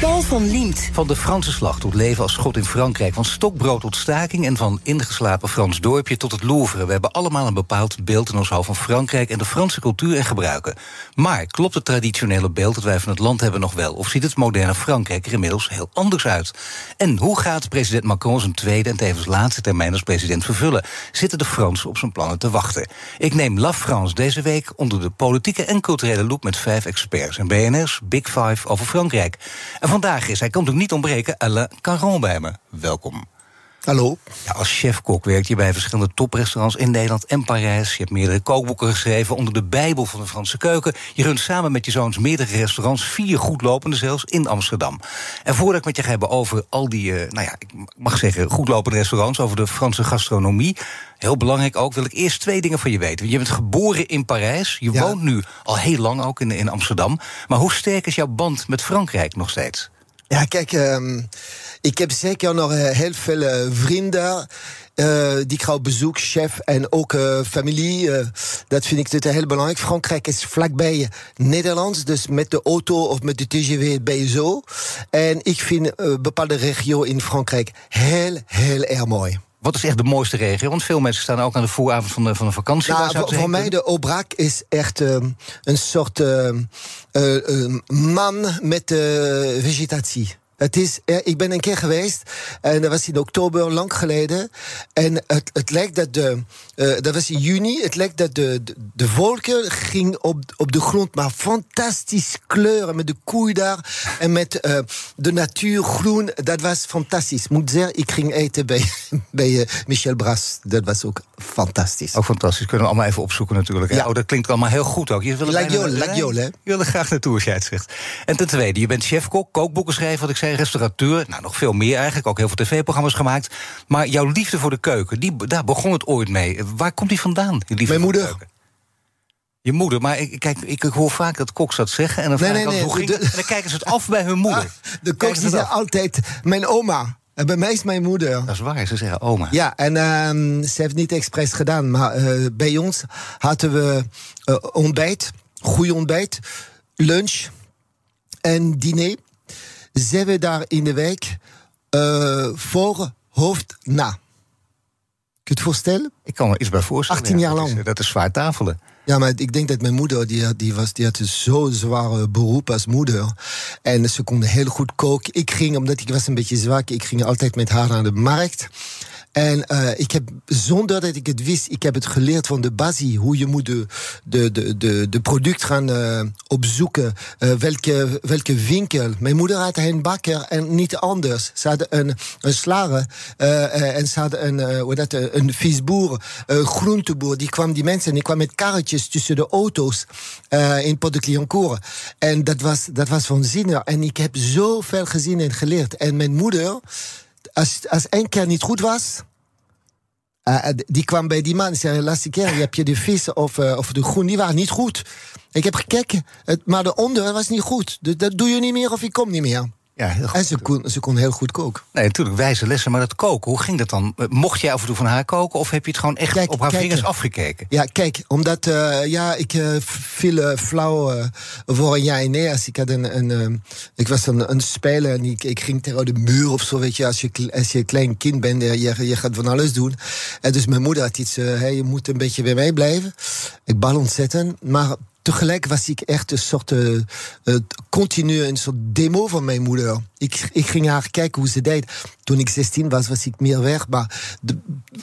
Paul van Liemt. Van de Franse slag tot leven als schot in Frankrijk. Van stokbrood tot staking en van ingeslapen Frans dorpje tot het Louvre. We hebben allemaal een bepaald beeld in ons hoofd van Frankrijk en de Franse cultuur en gebruiken. Maar klopt het traditionele beeld dat wij van het land hebben nog wel? Of ziet het moderne Frankrijk er inmiddels heel anders uit? En hoe gaat president Macron zijn tweede en tevens laatste termijn als president vervullen? Zitten de Fransen op zijn plannen te wachten? Ik neem La France deze week onder de politieke en culturele loep met vijf experts en BNR's Big Five over Frankrijk. Vandaag is, hij kan natuurlijk niet ontbreken, Alain Caron bij me. Welkom. Hallo. Ja, als chefkok werkt je bij verschillende toprestaurants in Nederland en Parijs. Je hebt meerdere kookboeken geschreven onder de Bijbel van de Franse keuken. Je runt samen met je zoons meerdere restaurants, vier goedlopende zelfs, in Amsterdam. En voordat ik met je ga hebben over al die, uh, nou ja, ik mag zeggen, goedlopende restaurants, over de Franse gastronomie. Heel belangrijk ook, wil ik eerst twee dingen van je weten. Je bent geboren in Parijs, je ja. woont nu al heel lang ook in, in Amsterdam. Maar hoe sterk is jouw band met Frankrijk nog steeds? Ja, kijk, um, ik heb zeker nog heel veel uh, vrienden. Uh, die ik ga op bezoek, chef en ook uh, familie. Uh, dat vind ik heel belangrijk. Frankrijk is vlakbij Nederland, dus met de auto of met de TGV ben je zo. En ik vind bepaalde regio in Frankrijk heel, heel erg mooi. Wat is echt de mooiste regio? Want veel mensen staan ook aan de vooravond van de, van de vakantie. Nou, voor, voor mij de Aubrac is echt uh, een soort uh, uh, man met vegetatie. Het is, ik ben een keer geweest en dat was in oktober, lang geleden. En het, het lijkt dat de, uh, dat was in juni, het lijkt dat de, de, de wolken ging op, op de grond, maar fantastisch kleuren met de koei daar en met uh, de natuur groen. Dat was fantastisch. Moet zeggen, ik ging eten bij, bij uh, Michel Bras. Dat was ook fantastisch. Ook fantastisch. Kunnen we allemaal even opzoeken natuurlijk. Ja. Oh, dat klinkt allemaal heel goed ook. Je wil Lagiol, hè? Je wil er graag naartoe als jij het zegt. En ten tweede, je bent chefkok, kookboeken schrijven, wat ik zei restaurateur. Nou, nog veel meer eigenlijk. Ook heel veel tv-programma's gemaakt. Maar jouw liefde voor de keuken, die, daar begon het ooit mee. Waar komt die vandaan? Je Mijn moeder. Je moeder, maar ik, kijk, ik hoor vaak dat koks dat zeggen. En dan, nee, nee, nee, hoe ging, de, en dan kijken ze het af bij hun moeder. De koks die zeggen altijd mijn oma. En bij mij is mijn moeder. Dat is waar, ze zeggen oma. Ja, en uh, ze heeft niet expres gedaan. Maar uh, bij ons hadden we uh, ontbijt, goede ontbijt, lunch en diner zijn daar in de week uh, voor hoofd na. Kun je het voorstellen? Ik kan me iets bij voorstellen. 18 jaar lang. Dat is, dat is zwaar tafelen. Ja, maar ik denk dat mijn moeder, die, die, was, die had een zo zware beroep als moeder. En ze kon heel goed koken. Ik ging, omdat ik was een beetje zwak, ik ging altijd met haar naar de markt. En uh, ik heb, zonder dat ik het wist, ik heb het geleerd van de basis. Hoe je moet de, de, de, de, product gaan uh, opzoeken. Uh, welke, welke winkel. Mijn moeder had een bakker en niet anders. Ze hadden een, een slager en ze hadden een, hoe dat, een visboer, groenteboer. Die kwam die mensen, die kwam met karretjes tussen de auto's in Pot de Cliancourt. En dat was, dat was. En ik heb zoveel gezien en geleerd. En mijn moeder als, als één keer niet goed was. Uh, die kwam bij die man en zei: Laatste keer heb je de vis of, uh, of de groen, die waren niet goed. Ik heb gekeken, het, maar de onder was niet goed. Dus dat doe je niet meer of ik kom niet meer. Ja, heel goed. En ze kon, ze kon heel goed koken. Nee, natuurlijk, wijze lessen. Maar dat koken, hoe ging dat dan? Mocht jij af en toe van haar koken... of heb je het gewoon echt kijk, op haar kijk, vingers afgekeken? Ja, kijk, omdat uh, ja, ik uh, viel uh, flauw voor een jaar in Als ik, had een, een, ik was een, een speler en ik, ik ging tegen de muur of zo. Weet je, als je, als je een klein kind bent, je, je gaat van alles doen. En dus mijn moeder had iets, hey, je moet een beetje bij mij blijven. Ik bal ontzettend. Maar tegelijk was ik echt een soort uh, continu een soort demo van mijn moeder. Ik, ik ging haar kijken hoe ze deed. Toen ik 16 was, was ik meer weg. Maar de,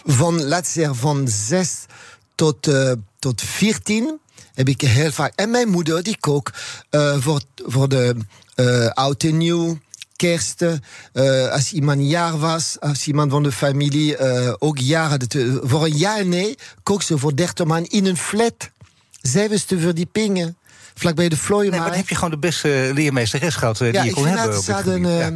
van, laat zeggen, van 6 tot, uh, tot 14 heb ik heel vaak. En mijn moeder, die kook uh, voor, voor de oud en nieuw kerst, uh, als iemand jaar was, als iemand van de familie uh, ook. Het, voor een jaar nee, kookte ze voor 30 man in een flat. Zevenste verdiepingen vlakbij de Vlooien. Nee, maar dan heb je gewoon de beste leermeesteres gehad die je kon hebben. Ze hadden uh,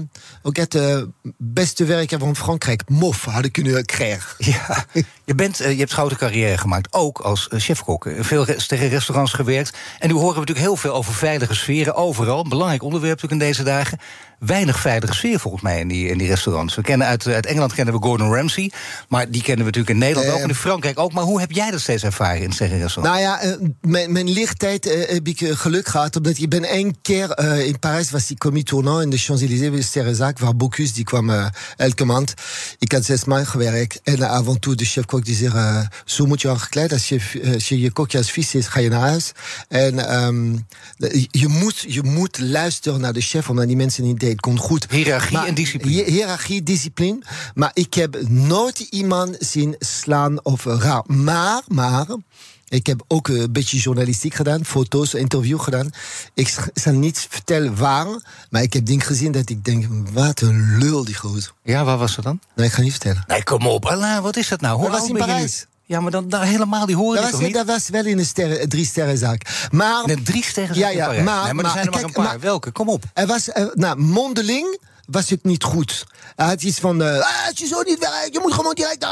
ook het uh, beste werker van Frankrijk, Mof, hadden kunnen krijgen. Ja, je, bent, uh, je hebt grote carrière gemaakt, ook als chefkok. Veel tegen restaurants gewerkt. En nu horen we natuurlijk heel veel over veilige sferen overal. Een belangrijk onderwerp natuurlijk in deze dagen weinig veilige sfeer volgens mij in die, in die restaurants. We kennen uit, uit Engeland kennen we Gordon Ramsay, maar die kennen we natuurlijk in Nederland ook en in Frankrijk ook. Maar hoe heb jij dat steeds ervaren in het restaurant? Nou ja, mijn, mijn lichttijd heb ik geluk gehad, omdat ik ben één keer in Parijs was die commis tournant in de Champs-Élysées, sterrenzaak, waar Bocuse die kwam elke maand. Ik had zes maanden gewerkt en af en toe de chef-kok die zegt, zo moet je al gekleed, als je, als je je kokje als vies is, ga je naar huis. En um, je, moet, je moet luisteren naar de chef, omdat die mensen niet het komt goed. Hierarchie maar, en discipline. Hiërarchie, discipline. Maar ik heb nooit iemand zien slaan of raar. Maar, maar. Ik heb ook een beetje journalistiek gedaan, foto's, interview gedaan. Ik zal niet vertellen waar, maar ik heb dingen gezien dat ik denk: wat een lul die groot. Ja, waar was dat dan? Nee, ik ga niet vertellen. Nee, kom op. Allah, wat is dat nou? Hoe dat was in Parijs. Ja, maar dan, dan helemaal, die horen dat was, niet? Dat was wel in een sterren, drie sterrenzaak. Maar, een drie sterrenzaak ja, ja, maar, nee, maar, er zijn er maar een paar. Maar, Welke? Kom op. Er was, uh, nou, mondeling was het niet goed. Hij had iets van, uh, als je zo niet werkt, je moet gewoon direct...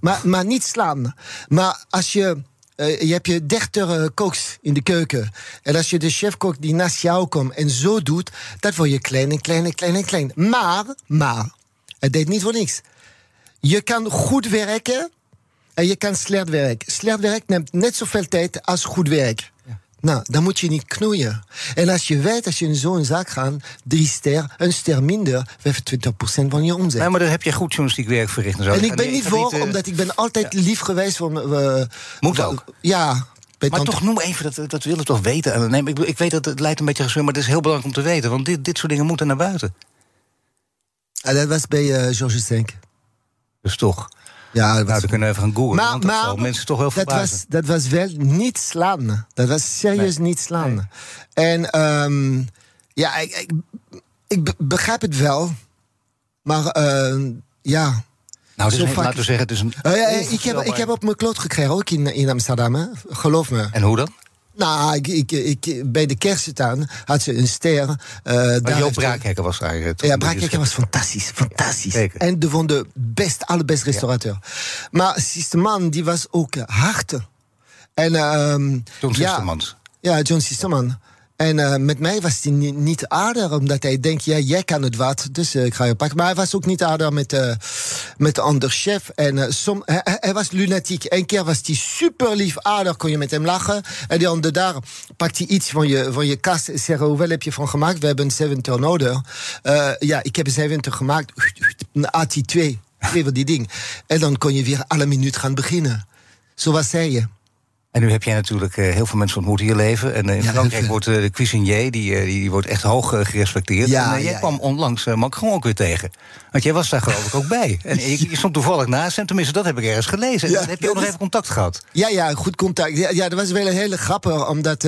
Maar, maar niet slaan. Maar als je... Uh, je hebt je dertig uh, kooks in de keuken. En als je de chefkok die naast jou komt en zo doet, dat word je klein en klein en klein en klein. Maar, maar, het deed niet voor niks. Je kan goed werken en je kan slecht werken. Slecht werk neemt net zoveel tijd als goed werk. Nou, dan moet je niet knoeien. En als je weet, als je in zo'n zaak gaat, drie ster, een ster minder, 25% van je omzet. Ja, maar dan heb je goed journalistiek werk verricht. En, zo. en ik ben niet voor, uh... omdat ik ben altijd ja. lief geweest. Uh, moet ook. Ja, maar toch noem even, dat, dat willen we toch weten. Nee, ik, ik weet dat het lijkt een beetje gezeur, maar het is heel belangrijk om te weten. Want dit, dit soort dingen moeten naar buiten. Ah, dat was bij uh, Georges Senk. Dus toch. Ja, nou, dan kunnen we even gaan googlen. Maar, want dat maar mensen toch wel dat was, dat was wel niet slaan. Dat was serieus nee. niet slaan. Nee. En um, ja, ik, ik, ik, begrijp het wel. Maar uh, ja. Nou, dus laten we zeggen, het is een. Uh, ja, ik, heb, ik heb op mijn kloot gekregen, ook in, in Amsterdam, hè. geloof me. En hoe dan? Nou, ik, ik, ik, bij de kersttuin had ze een ster. Uh, Joop Braakhekker was eigenlijk. Ja, Braakhekker was fantastisch. Fantastisch. Ja, en de, van de best, allerbest restaurateur. Ja. Maar Sisterman, die was ook hard. En, um, John. Ja, ja, John Sisterman. En uh, met mij was hij niet, aardig, omdat hij denkt, ja, jij kan het wat, dus uh, ik ga je pakken. Maar hij was ook niet aardig met, uh, met de andere chef. En som, hij, hij, was lunatiek. Eén keer was hij super lief aardig, kon je met hem lachen. En die andere daar pakt hij iets van je, van je kast en zegt, hoeveel heb je van gemaakt? We hebben een 70 nodig. ja, ik heb een 70 gemaakt. Had hij twee, twee van die dingen. En dan kon je weer alle minuut gaan beginnen. Zo was hij. En nu heb jij natuurlijk uh, heel veel mensen ontmoet in je leven. En uh, in ja, Frankrijk wordt uh, de cuisinier, die, die, die, wordt echt hoog gerespecteerd. Ja, en jij ja, kwam onlangs Macron ook weer tegen. Want jij was daar geloof ik ook bij. En je, stond toevallig naast hem, tenminste dat heb ik ergens gelezen. En heb je ook nog even contact gehad? Ja, ja, goed contact. Ja, ja dat was wel een hele grappig, omdat...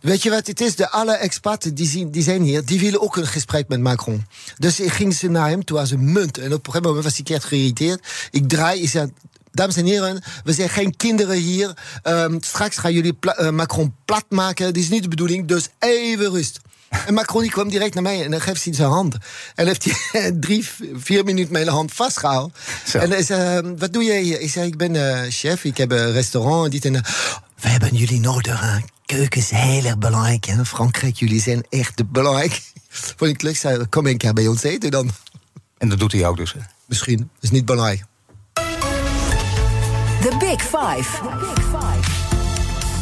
weet je wat het is? De alle expaten die, zien, die zijn hier, die willen ook een gesprek met Macron. Dus ik ging ze naar hem toe als een munt. En op een gegeven moment was ik echt geïrriteerd. Ik draai, ik zei dames en heren, we zijn geen kinderen hier. Um, straks gaan jullie pla uh, Macron plat maken. Dat is niet de bedoeling, dus even rust. En Macron die kwam direct naar mij en dan geeft hij zijn hand. En heeft hij drie, vier minuten mijn hand vastgehouden. Zo. En hij zei, uh, wat doe jij hier? Ik zei, ik ben uh, chef, ik heb een restaurant. Dit en, we hebben jullie nodig. Hè? Keuken is heel erg belangrijk. Frankrijk, jullie zijn echt belangrijk. Vond ik leuk, zei, kom een keer bij ons eten dan. En dat doet hij ook dus? Hè? Misschien, is niet belangrijk. The Big Five.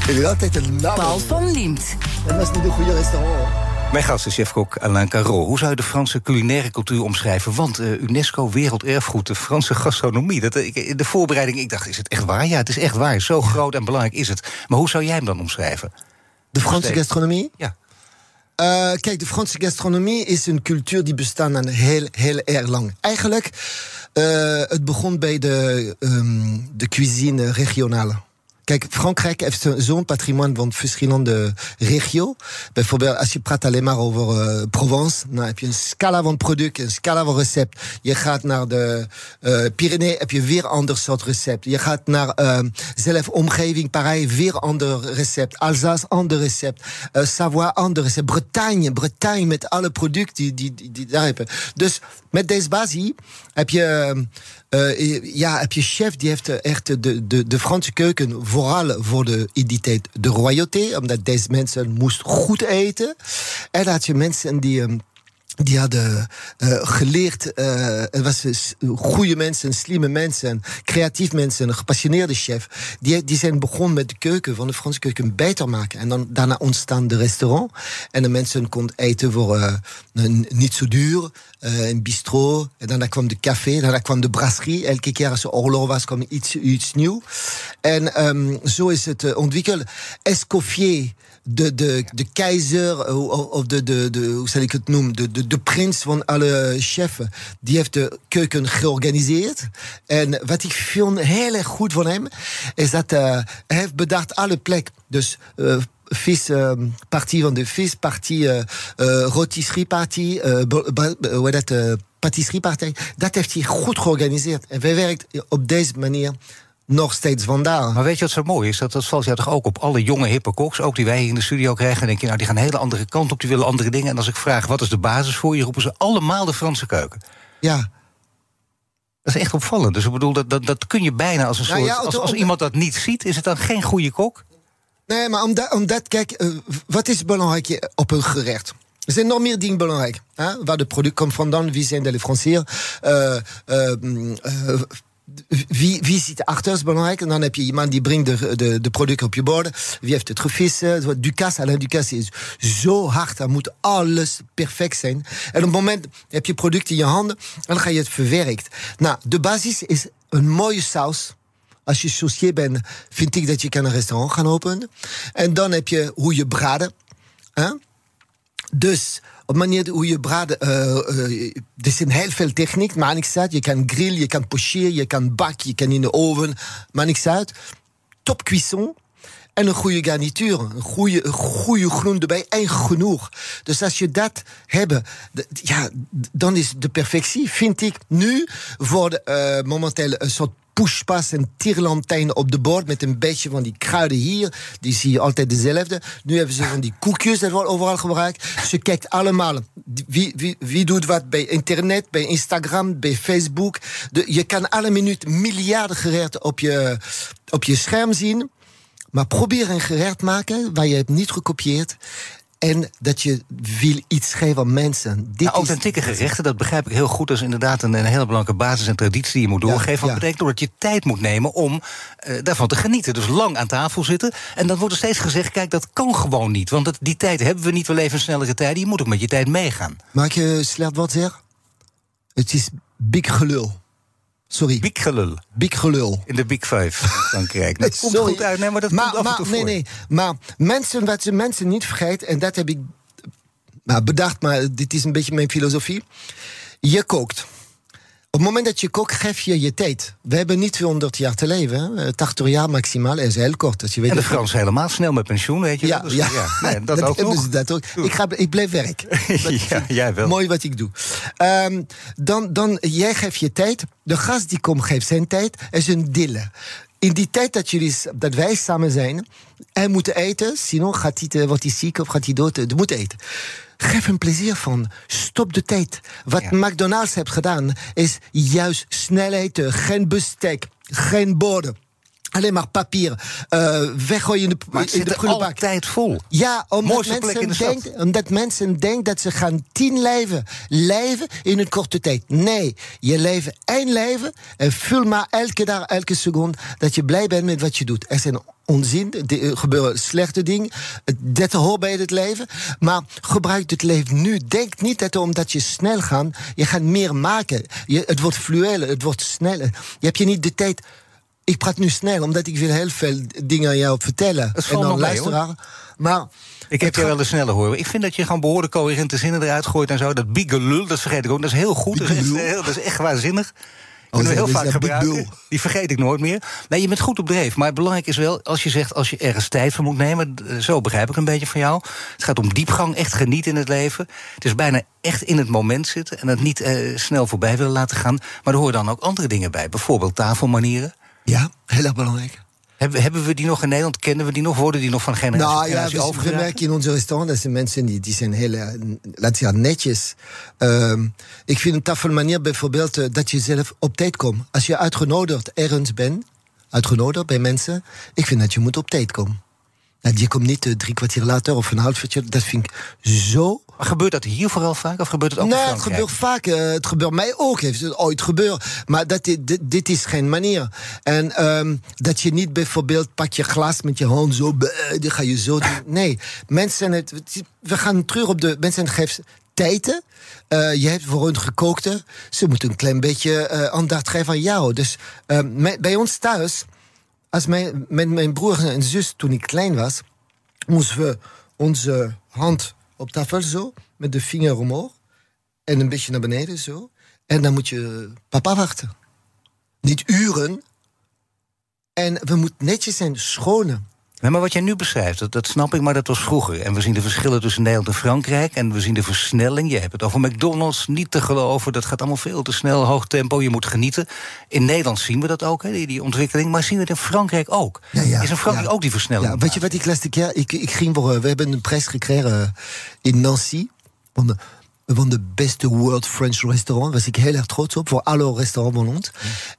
Ik heb altijd een naam. Paul van Liemt. Dat was niet een goede restaurant. Mijn gast is chefkok Alain Carrot. Hoe zou je de Franse culinaire cultuur omschrijven? Want uh, UNESCO Werelderfgoed, de Franse gastronomie. Dat, uh, de voorbereiding, ik dacht, is het echt waar? Ja, het is echt waar. Zo groot en belangrijk is het. Maar hoe zou jij hem dan omschrijven? De Franse gastronomie? Ja. Uh, kijk, de Franse gastronomie is een cultuur die bestaat al heel, heel erg lang. Eigenlijk, het begon bij de, um, de cuisine regionale. Frankrijk heeft zo'n patrimoine van verschillende regio. Bijvoorbeeld, als je praat alleen maar over uh, Provence, dan heb je een scala van product, een scala van recept. Je gaat naar de uh, Pyrenee, heb je weer ander soort recept. Je gaat naar uh, zelf omgeving, Parijs, weer ander recept. Alsace, ander recept. Uh, Savoie, ander recept. Bretagne, Bretagne met alle producten die, die, die, die daar hebben. Dus met deze basis heb je, uh, ja, heb je chef die heeft echt de, de, de Franse keuken vooral voor de identiteit de royauté, omdat deze mensen moesten goed eten. En dat je mensen die um, die hadden uh, geleerd, uh, het was goede mensen, slimme mensen, creatief mensen, een gepassioneerde chef. Die, die zijn begonnen met de keuken van de Franse keuken beter maken. En dan, daarna ontstaan de restaurant. En de mensen konden eten voor uh, niet zo duur, een bistro. En daarna kwam de café, daarna kwam de brasserie. Elke keer als er oorlog was, kwam iets, iets nieuws. En um, zo is het ontwikkeld. Escoffier de, de, de keizer, of de, de, de, hoe zal ik het noemen, de, de, de prins van alle chefen, die heeft de keuken georganiseerd. En wat ik vind heel erg goed van hem, is dat uh, hij heeft bedacht alle plek. Dus uh, van de vispartie, uh, uh, rotisseriepartie, hoe dat, patisseriepartij. Dat heeft hij goed georganiseerd. En wij werkt op deze manier nog steeds vandaag. Maar weet je wat zo mooi is? Dat, dat valt jou toch ook op alle jonge hippe koks, ook die wij hier in de studio krijgen. En denk je, nou, die gaan een hele andere kant op, die willen andere dingen. En als ik vraag, wat is de basis voor je, roepen ze allemaal de Franse keuken. Ja. Dat is echt opvallend. Dus ik bedoel, dat, dat, dat kun je bijna als een soort. Nou ja, als, als iemand dat niet ziet, is het dan geen goede kok? Nee, maar omdat, omdat kijk, uh, wat is belangrijk op een gerecht? Er zijn nog meer dingen belangrijk. Hè? Waar de product komt vandaan, wie zijn de leveranciers. Uh, uh, wie, wie zit achter is belangrijk. En dan heb je iemand die brengt de, de, de producten op je bord. Wie heeft het gevissen? Ducasse, Alain Ducasse is zo hard. Dan moet alles perfect zijn. En op het moment heb je product in je handen. En dan ga je het verwerkt. Nou, de basis is een mooie saus. Als je saucier bent, vind ik dat je kan een restaurant gaan openen. En dan heb je hoe je braden. Hè? Dus op manier hoe je braden. Uh, uh, er zijn heel veel techniek, maar niks uit. Je kan grillen, je kan pocheren, je kan bakken, je kan in de oven. Maar niks uit. Top cuisson. En een goede garnituur. Een goede, een goede groente erbij. En genoeg. Dus als je dat hebt, ja, dan is de perfectie, vind ik, nu voor de, uh, momenteel een soort pushpas en tierlantijn op de bord met een beetje van die kruiden hier. Die zie je altijd dezelfde. Nu hebben ze van die koekjes, dat wordt overal gebruikt. Ze kijkt allemaal wie, wie, wie doet wat bij internet, bij Instagram, bij Facebook. De, je kan alle minuut miljarden gerechten op je, op je scherm zien. Maar probeer een gerecht maken waar je het niet gekopieerd. En dat je wil iets geven aan mensen. Dit nou, authentieke gerechten, dat begrijp ik heel goed. Dat is inderdaad een, een hele belangrijke basis en traditie die je moet doorgeven. Ja, ja. Dat betekent dat je tijd moet nemen om uh, daarvan te genieten. Dus lang aan tafel zitten. En dan wordt er steeds gezegd: kijk, dat kan gewoon niet. Want het, die tijd hebben we niet. We leven in snellere tijden. Je moet ook met je tijd meegaan. Maak je slecht wat zeg? Het is big gelul. Sorry. Big gelul. Big gelul. In de Big Five Frankrijk. Dat komt Sorry. goed uit, nee, maar dat maar, komt af maar, Nee, nee, maar mensen, wat ze mensen niet vergeten... en dat heb ik nou, bedacht, maar dit is een beetje mijn filosofie. Je kookt. Op het moment dat je kookt, geef je je tijd. We hebben niet 200 jaar te leven. Hè? 80 jaar maximaal is heel kort. Als je weet en de Frans helemaal snel met pensioen, weet je Ja, dus, ja. ja. Nee, dat, dat ook nog. Dat ook. Ik, ga, ik blijf werk. ja, jij wel. Mooi wat ik doe. Um, dan, dan, jij geeft je tijd. De gast die komt, geeft zijn tijd. is een dille. In die tijd dat, jullie, dat wij samen zijn, hij moet eten. Sinon gaat hij, wordt hij ziek of gaat hij dood. Hij moet eten. Geef hem plezier van. Stop de tijd. Wat ja. McDonald's heeft gedaan, is juist snelheid, eh, geen bestek, geen borden. Alleen maar papier. Uh, weggooien in de, maar het in de prullenbak. altijd vol. Ja, omdat mensen, denkt, omdat mensen denken dat ze gaan tien leven leven in een korte tijd. Nee, je leven één leven en vul maar elke dag, elke seconde dat je blij bent met wat je doet. Er zijn onzin, er gebeuren slechte dingen. Dat hoort bij het leven. Maar gebruik het leven nu. Denk niet dat omdat je snel gaat, je gaat meer maken. Je, het wordt fluweel, het wordt sneller. Je hebt je niet de tijd ik praat nu snel, omdat ik wil heel veel dingen aan jou vertellen. Dat en dan luisteren. Maar ik heb je wel eens sneller horen. Ik vind dat je gewoon behoorlijk coherente zinnen eruit gooit en zo. Dat bigelul, dat vergeet ik ook. Dat is heel goed. Dat is echt, dat is echt waanzinnig. Kunnen we heel dat is vaak een big gebruiken. Die vergeet ik nooit meer. Nee, je bent goed op dreef. Maar belangrijk is wel, als je zegt, als je ergens tijd voor moet nemen... d- zo begrijp ik een beetje van jou. Het gaat om diepgang, echt genieten in het leven. Het is bijna echt in het moment zitten... en het niet eh, snel voorbij willen laten gaan. Maar er horen dan ook andere dingen bij. Bijvoorbeeld tafelmanieren. Ja, heel erg belangrijk. Hebben, hebben we die nog in Nederland? Kennen we die nog? Worden die nog van generatie Nou tot ja, generatie we, we overgedragen? merken in onze restaurant dat zijn mensen die, die zijn heel, eh, zeggen, netjes. Ehm, ik vind een tafelmanier bijvoorbeeld eh, dat je zelf op tijd komt. Als je uitgenodigd ergens bent, uitgenodigd bij mensen, ik vind dat je moet op tijd komen. Nou, je komt niet eh, drie kwartier later of een half uurtje. Dat vind ik zo Maar gebeurt dat hier vooral vaak? Of gebeurt het ook nee, in het Frankrijk? gebeurt vaak. eh, het gebeurt mij ook. Heeft het ooit gebeurd. Maar dat, dit, dit is geen manier. En ehm, dat je niet bijvoorbeeld pak je glas met je hand zo. Die ga je zo doen. Nee, mensen. Het, we gaan terug op de. Mensen geven tijden. Eh, je hebt voor hun gekookte. Ze moeten een klein beetje aandacht geven aan jou. Dus ehm, bij ons thuis. Als mijn, mijn broer en zus toen ik klein was, moesten we onze hand op tafel zo, met de vinger omhoog. En een beetje naar beneden zo. En dan moet je papa wachten. Niet uren. En we moeten netjes zijn, schonen. Nee, maar wat jij nu beschrijft, dat, dat snap ik, maar dat was vroeger. En we zien de verschillen tussen Nederland en Frankrijk. En we zien de versnelling. Je hebt het over McDonald's, niet te geloven. Dat gaat allemaal veel te snel, hoog tempo. Je moet genieten. In Nederland zien we dat ook, hè, die, die ontwikkeling. Maar zien we het in Frankrijk ook? Ja, ja, is in Frankrijk ja. ook die versnelling? Ja, weet je wat ik laatste keer... Ik, ik ging voor... eh, We hebben een prijs gekregen eh, in Nancy. Van de, van de beste World French restaurant. Was ik heel erg trots op. Voor alle restaurants van ons.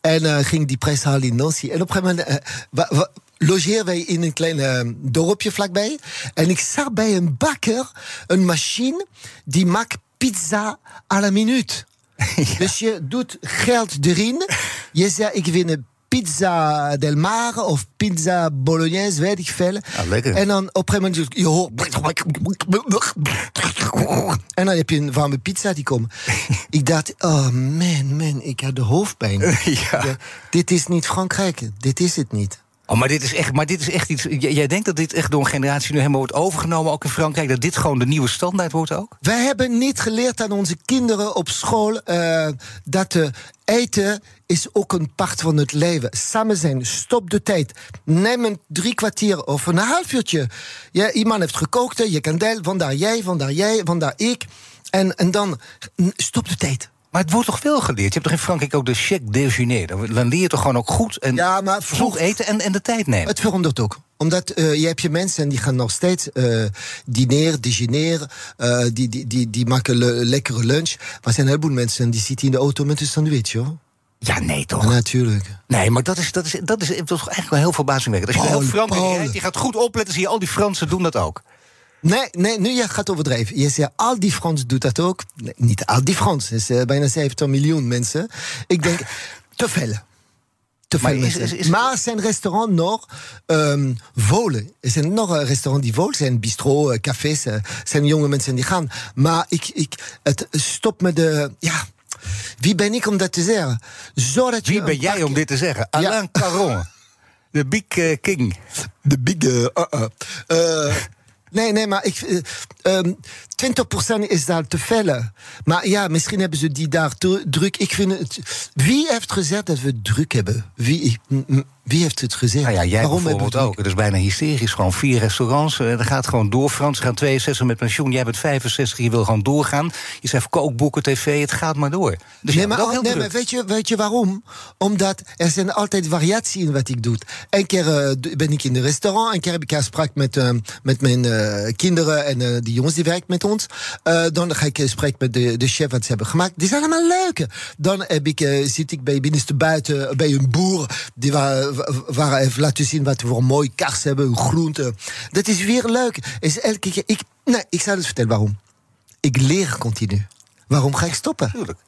En eh, ging die prijs halen in Nancy. En op een gegeven moment... wa- wa- logeerden wij in een klein eh, dorpje vlakbij. En ik zag bij een bakker een machine... die maakt pizza à la minuut. Dus je doet geld erin. Je zegt, ik wil een pizza del mar of pizza bolognese, weet ik veel. Ah, lekker. En dan op een gegeven moment, je hoort... En dan heb je een warme pizza die komt. ik dacht, oh man, man, ik had de hoofdpijn. Ja. Dit is niet Frankrijk, dit is het niet. Oh, maar dit is echt, maar dit is echt iets. Jij denkt dat dit echt door een generatie nu helemaal wordt overgenomen, ook in Frankrijk, dat dit gewoon de nieuwe standaard wordt ook? Wij hebben niet geleerd aan onze kinderen op school eh, dat eh, eten is ook een part van het leven. Samen zijn, stop de tijd. Neem een drie kwartier of een half uurtje. Ja, iemand heeft gekookt, je kan delen, vandaar jij, vandaar jij, vandaar ik. En, en dan stop de tijd. Maar het wordt toch wel geleerd? Je hebt toch in Frankrijk ook de chèque déjeuner? Dan dan leer je toch gewoon ook goed en Ja, maar vroeg eten en, en de tijd nemen. Het verandert ook. Omdat eh, je hebt je mensen die gaan nog steeds eh diner, dejeuneren. eh, die, die, die, die maken le- lekkere lunch. Maar er zijn een heleboel mensen die zitten in de auto met een sandwich, hoor. Ja, nee toch? Natuurlijk. Nee, maar dat is, dat is, dat is, dat is eigenlijk wel heel verbazingwekkend. Als je heel Frankrijk rijdt, je gaat goed opletten, zie je al die Fransen doen dat ook. Nee, nee, nu je gaat overdrijven. Je zegt, al die Frans doet dat ook. Nee, niet al die Frans. Het is eh, bijna 70 miljoen mensen. Ik denk, te veel. Te Maar veel is- mensen. is- is- maar zijn restaurants nog um, volen. Er zijn nog een restaurant die vol zijn. Bistro, eh, cafés. eh, zijn jonge mensen die gaan. Maar ik, ik, het stop met de... Ja, wie ben ik om dat te zeggen? Zodat je Wie een ben jij om dit te zeggen? Alain Caron. De Big King. De big. eh, uh, uh. Nee, nee, maar ik. eh, ehm, 20% is daar te veel. Maar ja, misschien hebben ze die daar te druk. Ik vind het. Wie heeft gezegd dat we druk hebben? Wie, wie heeft het gezegd? Nou ja, jij Waarom bijvoorbeeld ook. Het is bijna hysterisch. Gewoon vier restaurants. eh, Dat gaat gewoon door. Fransen gaan 62 met pensioen. Jij bent 65, je wil gewoon doorgaan. Je schrijft kookboeken, tv, het gaat maar door. Dus nee, maar, nee, druk. weet, je, weet je waarom? Omdat er zijn altijd variatie in wat ik doe. Een keer eh, ben ik in een restaurant, een keer heb ik afspraak met, eh, met mijn eh, kinderen en eh, die jongens die werken met ons. Eh, dan ga ik in gesprek met de, de chef wat ze hebben gemaakt. Die zijn allemaal leuk. Dan heb ik, eh, zit ik bij binnenste buiten bij een boer die waar, waar heeft laten zien wat we voor een mooi kars hebben, een groente. Dat is weer leuk. Is elke keer, ik, nee, ik zal het vertellen waarom. Ik leer continu. Waarom ga ik stoppen? Tuurlijk.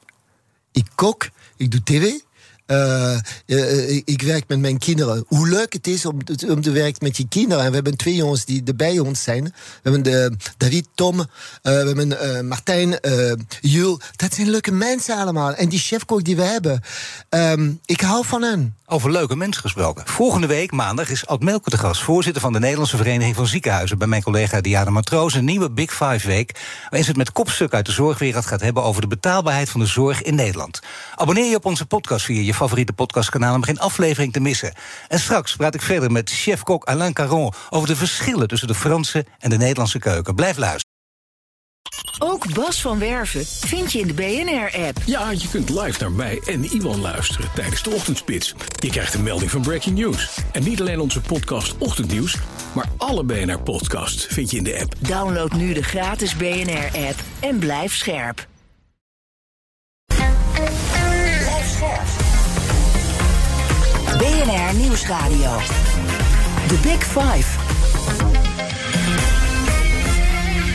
Ik kook, ik doe tv. Eh, eh, ik, ik werk met mijn kinderen. Hoe leuk het is om, te- om te werken met je kinderen. En we hebben twee jongens die er bij ons zijn. We hebben de, David, Tom, eh, we hebben eh, Martijn, eh Jul. Dat zijn leuke mensen allemaal. En die chefkok die we hebben. ehm, ik hou van hen. Over leuke mensen gesproken. Volgende week, maandag, is Ad Melker te gast. Voorzitter van de Nederlandse Vereniging van Ziekenhuizen. Bij mijn collega Diana Matroos. Een nieuwe Big Five Week. Waarin ze het met kopstuk uit de zorgwereld gaat hebben... over de betaalbaarheid van de zorg in Nederland. Abonneer je op onze podcast via je je favoriete podcastkanaal om geen aflevering te missen. En straks praat ik verder met chef-kok Alain Caron over de verschillen tussen de Franse en de Nederlandse keuken. Blijf luisteren. Ook Bas van Werven vind je in de BNR-app. Ja, je kunt live naar mij en Iwan luisteren tijdens de ochtendspits. Je krijgt een melding van Breaking News. En niet alleen onze podcast Ochtendnieuws, maar alle BNR-podcasts vind je in de app. Download nu de gratis BNR-app en blijf scherp. BNR Nieuwsradio. The Big Five.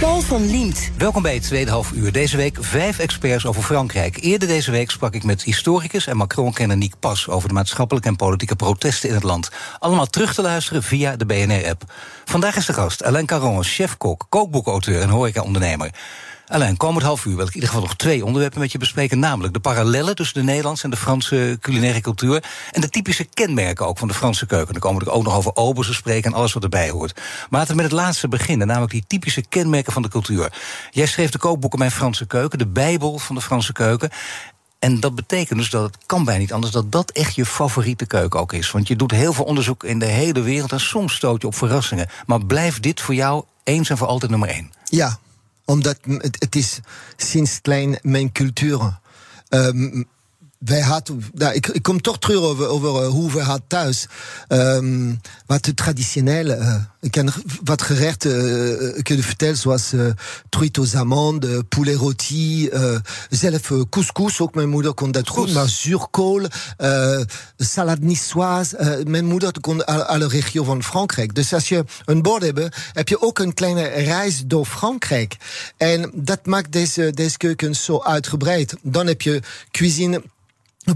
Paul van Liemt. Welkom bij het tweede half uur. Deze week vijf experts over Frankrijk. Eerder deze week sprak ik met historicus en Macron-kenner Nick Pas... over de maatschappelijke en politieke protesten in het land. Allemaal terug te luisteren via de BNR-app. Vandaag is de gast Alain Caron, chef-kok, kookboekauteur en horeca-ondernemer. Alleen komend half uur wil ik in ieder geval nog twee onderwerpen met je bespreken. Namelijk de parallellen tussen de Nederlandse en de Franse culinaire cultuur. En de typische kenmerken ook van de Franse keuken. Dan komen we ook nog over obersen spreken en alles wat erbij hoort. Maar laten we met het laatste beginnen. Namelijk die typische kenmerken van de cultuur. Jij schreef de kookboeken Mijn Franse Keuken. De Bijbel van de Franse keuken. En dat betekent dus dat het kan bijna niet anders dat dat echt je favoriete keuken ook is. Want je doet heel veel onderzoek in de hele wereld en soms stoot je op verrassingen. Maar blijft dit voor jou eens en voor altijd nummer één? Ja, omdat het, is sinds klein mijn cultuur. Um, wij nou, ik, ik kom toch terug over, over uh, hoe we hadden thuis. Um, wat de traditionele, uh, ik kan wat gerechten uh, kunnen vertellen, zoals uh, truite aux amandes, poulet rôti, zelf couscous, ook mijn moeder kon dat goed, maar zuurkool, salade niçoise. mijn moeder kon alle regio van Frankrijk. Dus als je een bord hebt, heb je ook een kleine reis door Frankrijk. En dat maakt deze, deze keuken zo uitgebreid. Dan heb je cuisine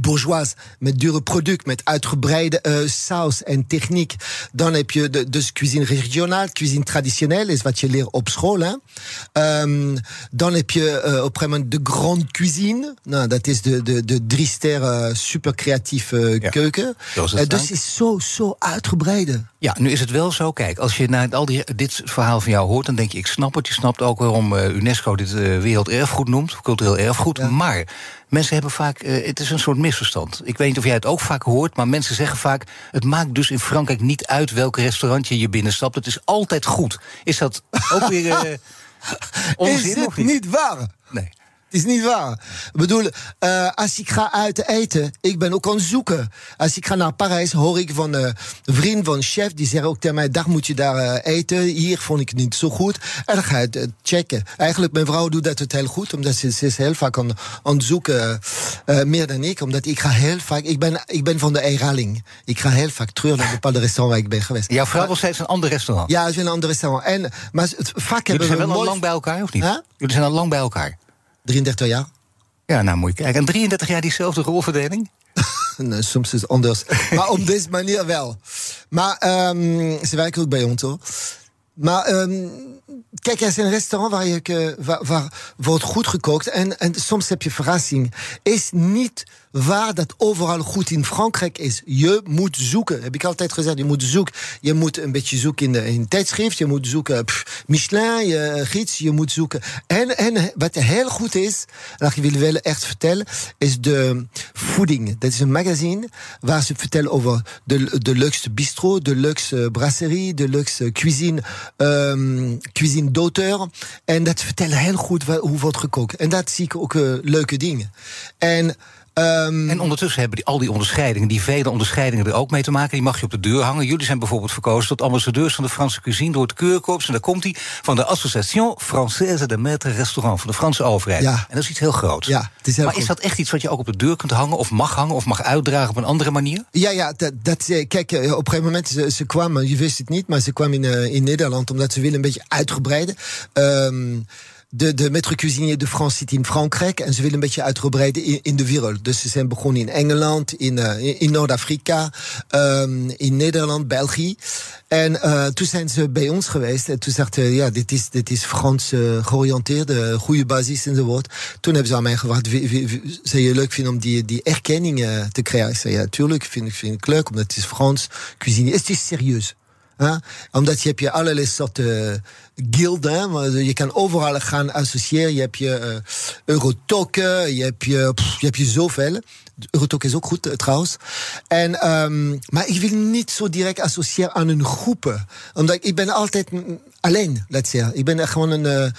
bourgeoise met dure product, met uitgebreide uh, saus en techniek. Dan heb je de, dus cuisine regionaal, cuisine traditionnelle, is wat je leert op school. Hè. Um, dan heb je uh, op een moment de grande cuisine. Nou, dat is de, de, de drie sterren super creatieve ja. keuken. Uh, dus is zo, zo uitgebreide. Ja, nu is het wel zo. Kijk, als je naar al die, dit verhaal van jou hoort, dan denk je, ik snap het. Je snapt ook waarom UNESCO dit werelderfgoed noemt, cultureel erfgoed. Ja. Maar mensen hebben vaak, het is een soort misverstand. Ik weet niet of jij het ook vaak hoort, maar mensen zeggen vaak... het maakt dus in Frankrijk niet uit welk restaurant je binnenstapt. Het is altijd goed. Is dat ook weer uh, onzin, Is of niet? niet waar? Nee. Het is niet waar. Ik bedoel, uh, als ik ga uit eten, ik ben ook aan het zoeken. Als ik ga naar Parijs, hoor ik van uh, een vriend van een chef, die zegt ook tegen mij, daar moet je daar uh, eten. Hier vond ik het niet zo goed. En dan ga je het checken. Eigenlijk, mijn vrouw doet dat het heel goed, omdat ze, ze is heel vaak aan, aan het zoeken, meer dan ik. Omdat ik ga heel vaak, ik ben, ik ben van de herhaling. Ik ga heel vaak terug naar bepaalde restaurants waar ik ben geweest. Jouw vrouw wil steeds een ander restaurant? Ja, ze wil een ander restaurant. En, maar het, vaak Jullie hebben zijn we wel al mooi... lang bij elkaar, of niet? Huh? Jullie zijn al lang bij elkaar. 33 jaar. Ja, nou moet je kijken. En 33 jaar diezelfde rolverdeling? nee, soms is het anders. maar op deze manier wel. Maar um, ze werken ook bij ons hoor. Maar um, kijk, er is een restaurant waar, je, waar, waar wordt goed gekookt. En, en soms heb je verrassing. Is niet waar dat overal goed in Frankrijk is. Je moet zoeken. Heb ik altijd gezegd. Je moet zoeken. Je moet een beetje zoeken in, de, in tijdschrift. Je moet zoeken Michelin, je gids. Je moet zoeken. En, en wat heel goed is, dat ik wil wel echt vertellen, is de voeding. Dat is een magazine waar ze vertellen over de, de luxe bistro, de luxe brasserie, de luxe cuisine, um, cuisine d'auteur. En dat vertellen heel goed hoe wordt gekookt. En dat zie ik ook uh, leuke dingen. En Um, en ondertussen hebben die, al die onderscheidingen, die vele onderscheidingen er ook mee te maken. Die mag je op de deur hangen. Jullie zijn bijvoorbeeld verkozen tot ambassadeurs van de Franse cuisine door het keurkorps. En daar komt hij van de Association Française de Maître Restaurant van de Franse overheid. Ja. En dat is iets heel groots. Ja, het is heel maar goed. is dat echt iets wat je ook op de deur kunt hangen, of mag hangen, of mag uitdragen op een andere manier? Ja, ja, dat, dat, kijk, op een gegeven moment, ze, ze kwamen, je wist het niet, maar ze kwamen in, uh, in Nederland omdat ze willen een beetje uitgebreiden. Um, de, de maître cuisinier de France zit in Frankrijk en ze willen een beetje uitgebreiden in, in de wereld. Dus ze zijn begonnen in Engeland, in, uh, in Noord-Afrika, um, in Nederland, België. En uh, toen zijn ze bij ons geweest en toen dachten ja, dit is, dit is Frans uh, georiënteerd, goede basis enzovoort. Toen hebben ze aan mij gevraagd, zou je leuk vinden om die, die erkenning te krijgen? Ik zei, ja, tuurlijk, vind ik, vind ik leuk, omdat het is Frans cuisinier. Het is serieus. Omdat je hebt je allerlei soorten gilden. maar Je kan overal gaan associëren. Je hebt je uh, Eurotoken, je hebt je, je hebt je zoveel. Eurotoken is ook goed uh, trouwens. En, um, maar ik wil niet zo direct associëren aan een groep. Omdat ik ben altijd alleen, laat zeggen. Ik ben gewoon een...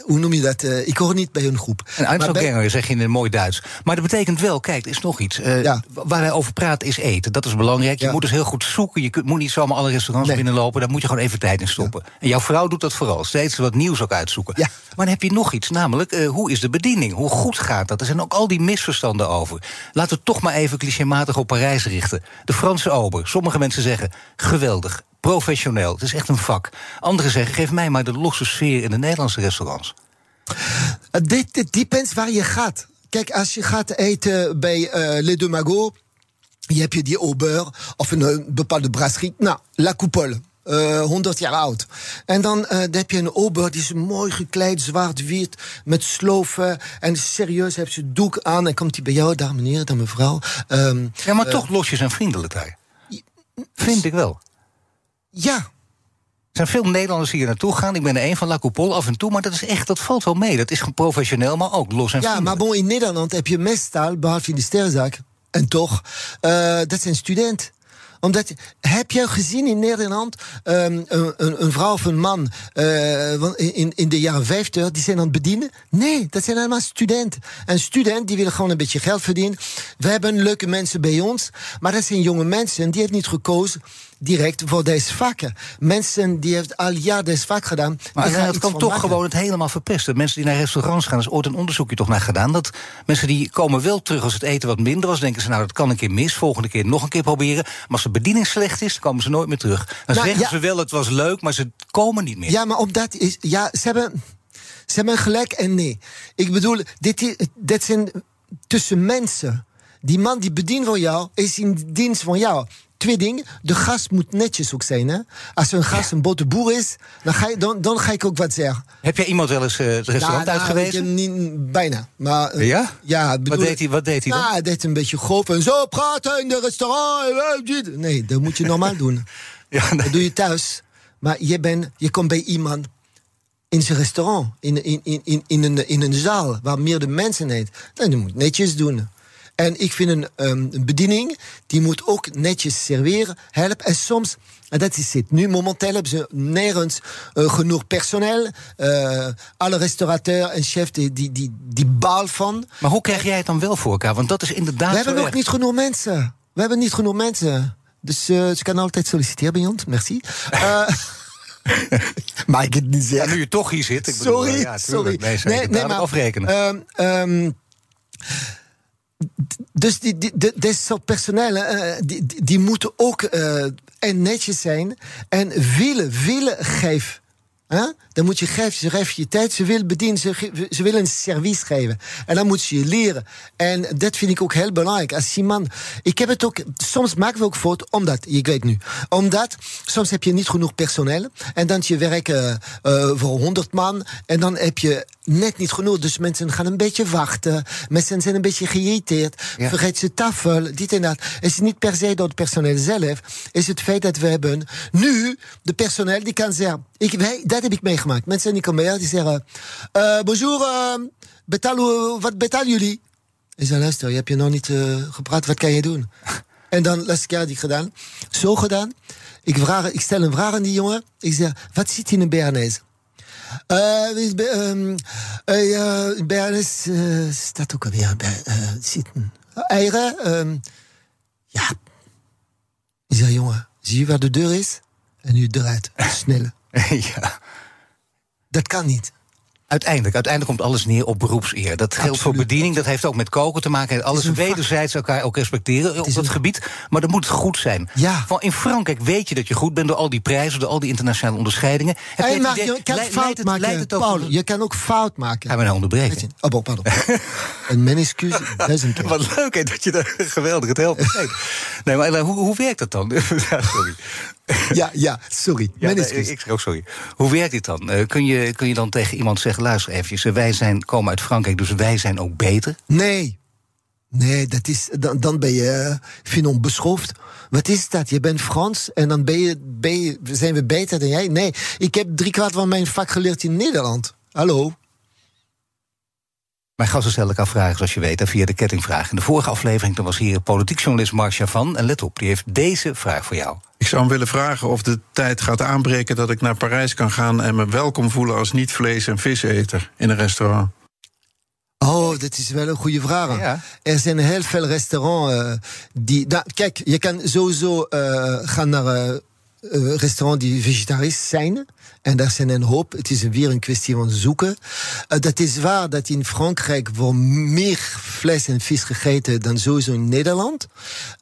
Hoe noem je dat? Uh, ik hoor niet bij een groep. Een Einzelganger, zeg je in een mooi Duits. Maar dat betekent wel, kijk, er is nog iets. Uh, ja. Waar wij over praten is eten. Dat is belangrijk. Je ja. moet dus heel goed zoeken. Je kunt, moet niet zomaar alle restaurants nee. binnenlopen. Daar moet je gewoon even tijd in stoppen. Ja. En jouw vrouw doet dat vooral. Steeds wat nieuws ook uitzoeken. Maar dan heb je nog iets. Namelijk, uh, hoe is de bediening? Hoe goed gaat dat? Er zijn ook al die misverstanden over. Laten we toch maar even clichématig op Parijs richten. De Franse ober. Sommige mensen zeggen, geweldig professioneel. Het is echt een vak. Anderen zeggen, geef mij maar de losse sfeer in de Nederlandse restaurants. Uh, dit, dit depends waar je gaat. Kijk, als je gaat eten bij uh, Les Deux Magots... je hebt je die aubeur of een, een bepaalde brasserie. Nou, La Coupole. Uh, 100 jaar oud. En dan, uh, dan heb je een ober, die is mooi gekleed, zwart-wit, met sloven. En serieus, heeft ze doek aan. En komt hij bij jou, daar meneer, daar mevrouw. Um, ja, maar uh, toch losjes en vriendelijk daar. Vind ik wel. Ja. Er zijn veel Nederlanders die hier naartoe gaan. Ik ben er een van La Coupole af en toe. Maar dat is echt, dat valt wel mee. Dat is professioneel, maar ook los en Ja, maar bon, in Nederland heb je meestal, behalve in de sterrenzaak... en toch, uh, dat zijn studenten omdat, heb je gezien in Nederland um, een, een, vrouw of een man uh, in, in de jaren 50 die zijn aan het bedienen? Nee, dat zijn allemaal studenten. En student die willen gewoon een beetje geld verdienen. We hebben leuke mensen bij ons, maar dat zijn jonge mensen die heeft niet gekozen direct voor deze vakken. Mensen die heeft al jaar deze vak gedaan. Maar het kan toch maken. gewoon het helemaal verpesten. Mensen die naar restaurants gaan, is ooit een onderzoekje toch naar gedaan. Dat mensen die komen wel terug als het eten wat minder was. Denken ze, nou dat kan een keer mis, volgende keer nog een keer proberen. Maar als de bediening slecht is, dan komen ze nooit meer terug. Dan nou, zeggen ja. ze wel, het was leuk, maar ze komen niet meer. Ja, maar omdat is. Ja, ze hebben. Ze hebben gelijk en nee. Ik bedoel, dit, dit zijn tussen mensen. Die man die bedient voor jou, is in dienst van jou twee dingen. De gast moet netjes ook zijn. Hè? Als een gast een botte boer is, dan ga, je, dan, dan ga ik ook wat zeggen. Heb jij iemand wel eens uh, het restaurant nou, uit geweest? Nou, niet, bijna. Maar, uh, ja? ja bedoel, wat, deed hij, wat deed hij dan? Nou, hij deed een beetje grof en zo praten in de restaurant. Nee, dat moet je normaal doen. ja, nee. Dat doe je thuis. Maar je, bent, je komt bij iemand in zijn restaurant, in, in, in, in, in, een, in een zaal waar meerdere mensen heet. Dan moet je netjes doen. En ik vind een, um, een bediening, die moet ook netjes serveren, helpen. En soms, en dat is het nu, momenteel hebben ze nergens uh, genoeg personeel. Uh, alle restaurateurs en chefs, die, die, die, die baal van. Maar hoe krijg jij het dan wel voor elkaar? Want dat is inderdaad We hebben nog niet genoeg mensen. We hebben niet genoeg mensen. Dus uh, ze kan altijd solliciteren bij ons, merci. Uh, Mag ik het niet zeggen? Ja, nu je toch hier zit. Ik sorry, bedoel, ja, sorry. Nee, nee, nee maar afrekenen. Um, um, dus die, dit soort personeel, uh, die, die, moeten ook uh, en netjes zijn en willen, willen geven. Dan moet je geven, ze geven je tijd, ze willen bedienen, ze, ze willen een service geven. En dan moet je je leren. En dat vind ik ook heel belangrijk. Als iemand, ik heb het ook, soms maken we ook fout, omdat, ik weet nu, omdat soms heb je niet genoeg personeel en dan je werken uh, voor 100 man en dan heb je net niet genoeg. Dus mensen gaan een beetje wachten, mensen zijn een beetje geïrriteerd, ja. vergeet ze tafel, dit en dat. Het is niet per se door het personeel zelf, is het feit dat we hebben nu de personeel die kan zeggen, ik, wij, dat heb ik meegemaakt. Mensen die komen bij die zeggen: uh, Bonjour, uh, betaal, wat betalen jullie? Ik zei: Luister, je hebt je nog niet uh, gepraat, wat kan je doen? en dan, laatste keer had ik gedaan, zo gedaan. Ik, vraag, ik stel een vraag aan die jongen. Ik zeg: Wat zit in een Béarnaise? Uh, um, uh, Béarnaise uh, staat ook alweer bij zitten. Eieren? Um, ja. Ik zeg: Jongen, zie je waar de deur is? En nu eruit. Snel. ja. Dat kan niet. Uiteindelijk, uiteindelijk komt alles neer op beroepseer. Dat geldt Absoluut. voor bediening, dat heeft ook met koken te maken. Alles wederzijds elkaar ook respecteren op dat gebied. Maar dat moet goed zijn. Ja. Van in Frankrijk weet je dat je goed bent door al die prijzen, door al die internationale onderscheidingen. Heb je, mag, je kan fout maken, leidt het ook Paul. Je kan ook fout maken. Gaan we nou onderbreken? Oh, bon, pardon. en mijn excuus, duizend keer. Wat leuk hè, dat je daar geweldig het helpt. nee, maar hoe, hoe werkt dat dan? sorry. Ja, ja, sorry. Ja, nee, ik zeg ook sorry. Hoe werkt dit dan? Uh, kun, je, kun je dan tegen iemand zeggen: luister even, wij zijn, komen uit Frankrijk, dus wij zijn ook beter? Nee. Nee, dat is, dan, dan ben je, eh, vind ik onbeschoft. Wat is dat? Je bent Frans en dan ben je, ben je, zijn we beter dan jij? Nee, ik heb driekwart van mijn vak geleerd in Nederland. Hallo? Mijn gasten stellen elkaar vragen, zoals je weet, via de kettingvraag. In de vorige aflevering toen was hier politiek journalist Mark Chavan. En let op, die heeft deze vraag voor jou. Ik zou hem willen vragen of de tijd gaat aanbreken dat ik naar Parijs kan gaan en me welkom voelen als niet-vlees- en viseter in een restaurant. Oh, dat is wel een goede vraag. Ja. Er zijn heel veel restaurants uh, die. Nou, kijk, je kan sowieso uh, gaan naar uh, restaurants die vegetarisch zijn. En daar zijn een hoop. Het is weer een kwestie van zoeken. Uh, dat is waar dat in Frankrijk wordt meer vlees en vis gegeten dan sowieso in Nederland.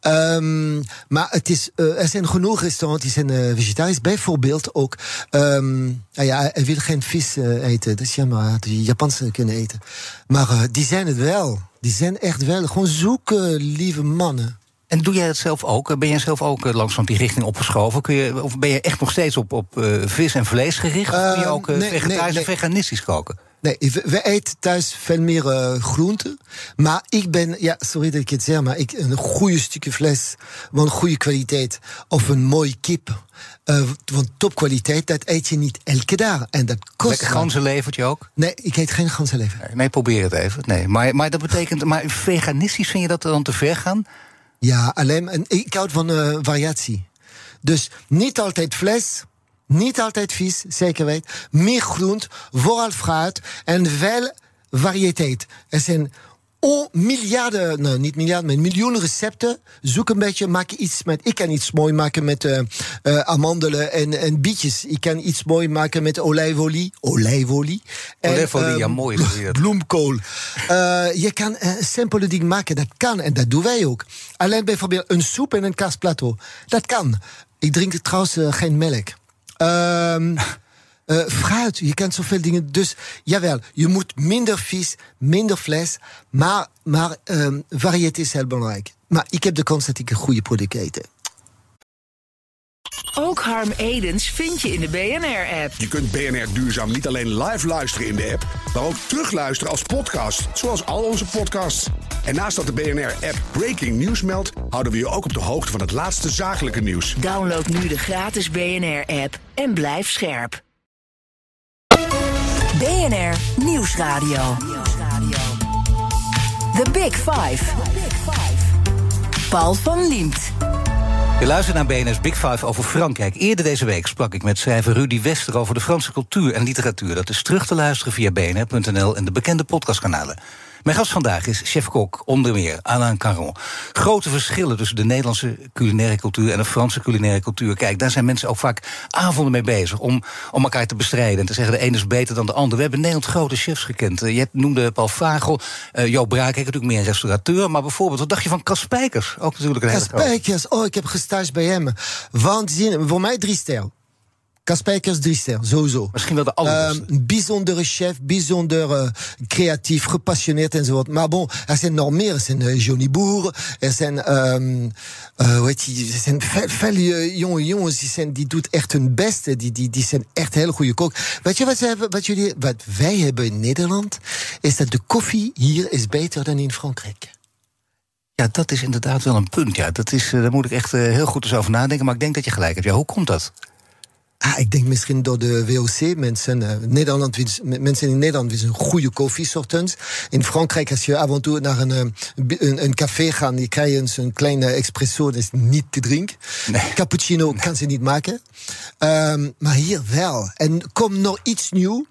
Um, maar het is, uh, er zijn genoeg restaurants die zijn uh, vegetarisch. Bijvoorbeeld ook. Um, nou ja, hij wil geen vis eten. Dat is jammer. De Japanse kunnen eten. Maar die zijn het wel. Die zijn echt wel. Gewoon zoeken, lieve mannen. En doe jij dat zelf ook? Ben jij zelf ook langzaam die richting opgeschoven? Kun je, of ben je echt nog steeds op, op uh, vis en vlees gericht? Of kun je ook uh, nee, vegetarisch nee, nee. en veganistisch koken? Nee, we, we, eten thuis veel meer uh, groenten. Maar ik ben, ja, sorry dat ik het zeg, maar ik, een goede stukje vlees van goede kwaliteit of een mooie kip uh, van topkwaliteit, dat eet je niet elke dag. En dat kost. Lekker ganzenlevertje ook? Nee, ik eet geen ganzenlever. Nee, nee, probeer het even. Nee, maar, maar dat betekent, maar veganistisch vind je dat dan te ver gaan? Ja, alleen, en ik houd van uh, variatie. Dus niet altijd vlees, niet altijd vis, zeker weet. Meer groent, vooral fruit en veel variëteit. Oh, miljarden, nou niet miljarden, maar miljoenen recepten. Zoek een beetje, maak iets met. Ik kan iets mooi maken met uh, uh, amandelen en, en bietjes. Ik kan iets mooi maken met olijfolie. Olijfolie. Olijfolie, ja, mooi. Bloemkool. Uh, je kan een simpele ding maken, dat kan. En dat doen wij ook. Alleen bijvoorbeeld een soep en een kaasplateau. Dat kan. Ik drink trouwens geen melk. Um, Uh, fruit, je kent zoveel dingen. Dus jawel, je moet minder vis, minder vlees. Maar, maar um, variëteit is heel belangrijk. Maar ik heb de kans dat ik een goede product eet. Ook Harm Edens vind je in de BNR-app. Je kunt BNR Duurzaam niet alleen live luisteren in de app, maar ook terugluisteren als podcast, zoals al onze podcasts. En naast dat de BNR-app Breaking News meldt, houden we je ook op de hoogte van het laatste zakelijke nieuws. Download nu de gratis BNR-app en blijf scherp. BNR Nieuwsradio. The Big Five. Paul van Liemt. Je luistert naar BNS Big Five over Frankrijk. Eerder deze week sprak ik met schrijver Rudy Wester over de Franse cultuur en literatuur. Dat is terug te luisteren via bnr.nl en de bekende podcastkanalen. Mijn gast vandaag is chef-kok, onder meer Alain Caron. Grote verschillen tussen de Nederlandse culinaire cultuur en de Franse culinaire cultuur. Kijk, daar zijn mensen ook vaak avonden mee bezig om, om elkaar te bestrijden. En te zeggen de ene is beter dan de ander. We hebben Nederland grote chefs gekend. Uh, je noemde Paul Vagel, uh, Jo Braak, natuurlijk meer een restaurateur. Maar bijvoorbeeld, wat dacht je van Cas Spijkers? Ook natuurlijk een hele Spijkers, oh, ik heb gestage bij hem. Want voor mij drie ster. Kaspijkers drie ster, sowieso. Misschien wel de allerbeste. Um, bijzondere chef, bijzonder uh, creatief, gepassioneerd enzovoort. Maar bon, er zijn nog meer. Er zijn uh, Johnny Boer, er zijn, um, uh, hoe heet die, er zijn veel, veel jonge jongens die, zijn, die doet echt hun beste. Die, die, die zijn echt heel goede kok. Weet je wat, ze hebben, wat, jullie, wat wij hebben in Nederland? Is dat de koffie hier is beter dan in Frankrijk. Ja, dat is inderdaad wel een punt. Ja. Dat is, daar moet ik echt heel goed eens over nadenken. Maar ik denk dat je gelijk hebt. Ja, hoe komt dat? Ah, ik denk misschien door de WOC. Mensen, uh, Nederland, mensen in Nederland willen goede koffie ochtends. In Frankrijk, als je af en toe naar een, een, een café gaat, je een kleine espresso, dat is niet te drinken. Nee. Cappuccino kan ze niet maken. Um, maar hier wel. En komt nog iets nieuws.